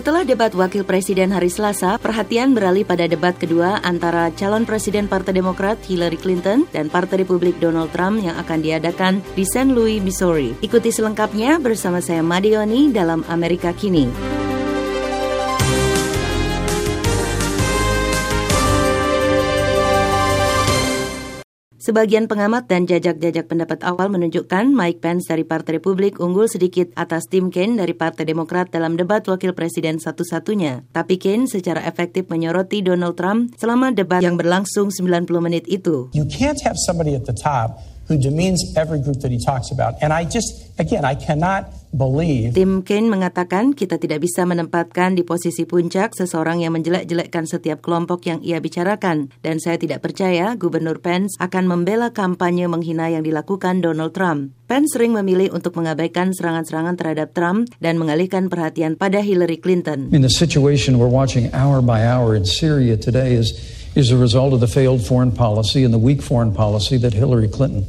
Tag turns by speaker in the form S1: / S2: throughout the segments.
S1: Setelah debat wakil presiden hari Selasa, perhatian beralih pada debat kedua antara calon presiden Partai Demokrat Hillary Clinton dan Partai Republik Donald Trump yang akan diadakan di St. Louis, Missouri. Ikuti selengkapnya bersama saya Madioni dalam Amerika Kini. Sebagian pengamat dan jajak-jajak pendapat awal menunjukkan Mike Pence dari Partai Republik unggul sedikit atas Tim Kaine dari Partai Demokrat dalam debat wakil presiden satu-satunya. Tapi Kaine secara efektif menyoroti Donald Trump selama debat yang berlangsung 90 menit itu.
S2: You can't have somebody at the top who demeans every group that he talks about. And I just, again, I cannot believe.
S1: Tim Kaine mengatakan kita tidak bisa menempatkan di posisi puncak seseorang yang menjelek-jelekkan setiap kelompok yang ia bicarakan. Dan saya tidak percaya Gubernur Pence akan membela kampanye menghina yang dilakukan Donald Trump. Pence sering memilih untuk mengabaikan serangan-serangan terhadap Trump dan mengalihkan perhatian pada Hillary Clinton.
S3: In the situation we're watching hour by hour in Syria today is is a result of the failed foreign policy and the weak foreign policy that Hillary Clinton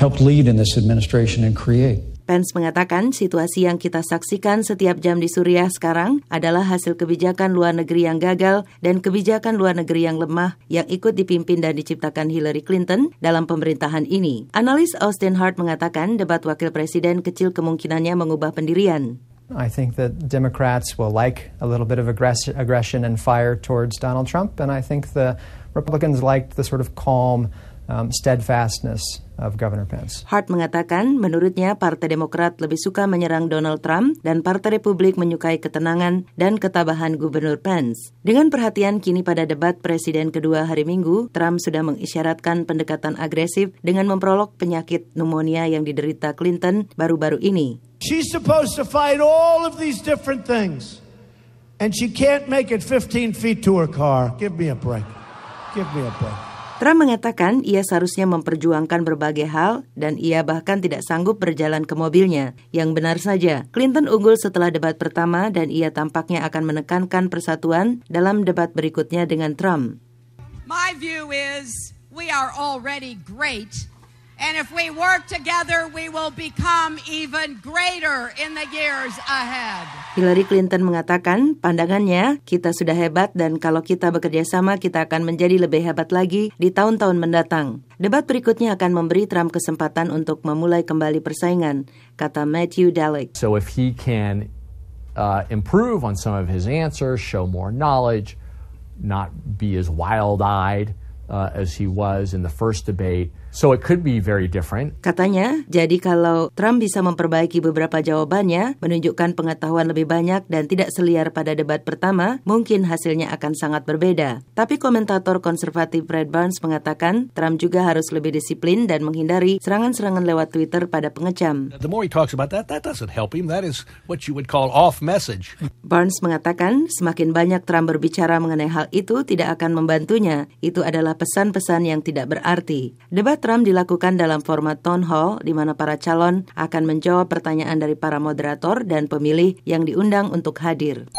S3: helped lead in this administration and create.
S1: Pence mengatakan situasi yang kita saksikan setiap jam di Suriah sekarang adalah hasil kebijakan luar negeri yang gagal dan kebijakan luar negeri yang lemah yang ikut dipimpin dan diciptakan Hillary Clinton dalam pemerintahan ini. Analis Austin Hart mengatakan debat wakil presiden kecil kemungkinannya mengubah pendirian.
S4: I think that Democrats will like a little bit of aggression and fire towards Donald Trump, and I think the Republicans liked the sort of calm um, steadfastness of Governor Pence.
S1: Hart mengatakan menurutnya Partai Demokrat lebih suka menyerang Donald Trump dan Partai Republik menyukai ketenangan dan ketabahan Gubernur Pence. Dengan perhatian kini pada debat Presiden kedua hari Minggu, Trump sudah mengisyaratkan pendekatan agresif dengan memprolog penyakit pneumonia yang diderita Clinton baru-baru ini.
S5: She's supposed to fight all of these different things. And she can't make it 15 feet to her car. Give me a break. Give me a break.
S1: Trump mengatakan ia seharusnya memperjuangkan berbagai hal dan ia bahkan tidak sanggup berjalan ke mobilnya. Yang benar saja, Clinton unggul setelah debat pertama dan ia tampaknya akan menekankan persatuan dalam debat berikutnya dengan Trump.
S6: My view is we are already great And if we work together, we will become even greater in the years ahead.
S1: Hillary Clinton mengatakan, pandangannya kita sudah hebat dan kalau kita bekerja sama kita akan menjadi lebih hebat lagi di tahun-tahun mendatang. Debat berikutnya akan memberi Trump kesempatan untuk memulai kembali persaingan, kata Matthew Dalek.
S7: So if he can uh, improve on some of his answers, show more knowledge, not be as wild-eyed, uh, as he was in the first debate. So it could be very different.
S1: Katanya, jadi kalau Trump bisa memperbaiki beberapa jawabannya, menunjukkan pengetahuan lebih banyak dan tidak seliar pada debat pertama, mungkin hasilnya akan sangat berbeda. Tapi komentator konservatif Fred Barnes mengatakan, Trump juga harus lebih disiplin dan menghindari serangan-serangan lewat Twitter pada pengecam.
S8: The more he talks about that, that doesn't help him. That is what you would call off message.
S1: Barnes mengatakan, semakin banyak Trump berbicara mengenai hal itu tidak akan membantunya. Itu adalah pesan-pesan yang tidak berarti. Debat Trump dilakukan dalam format town hall di mana para calon akan menjawab pertanyaan dari para moderator dan pemilih yang diundang untuk hadir.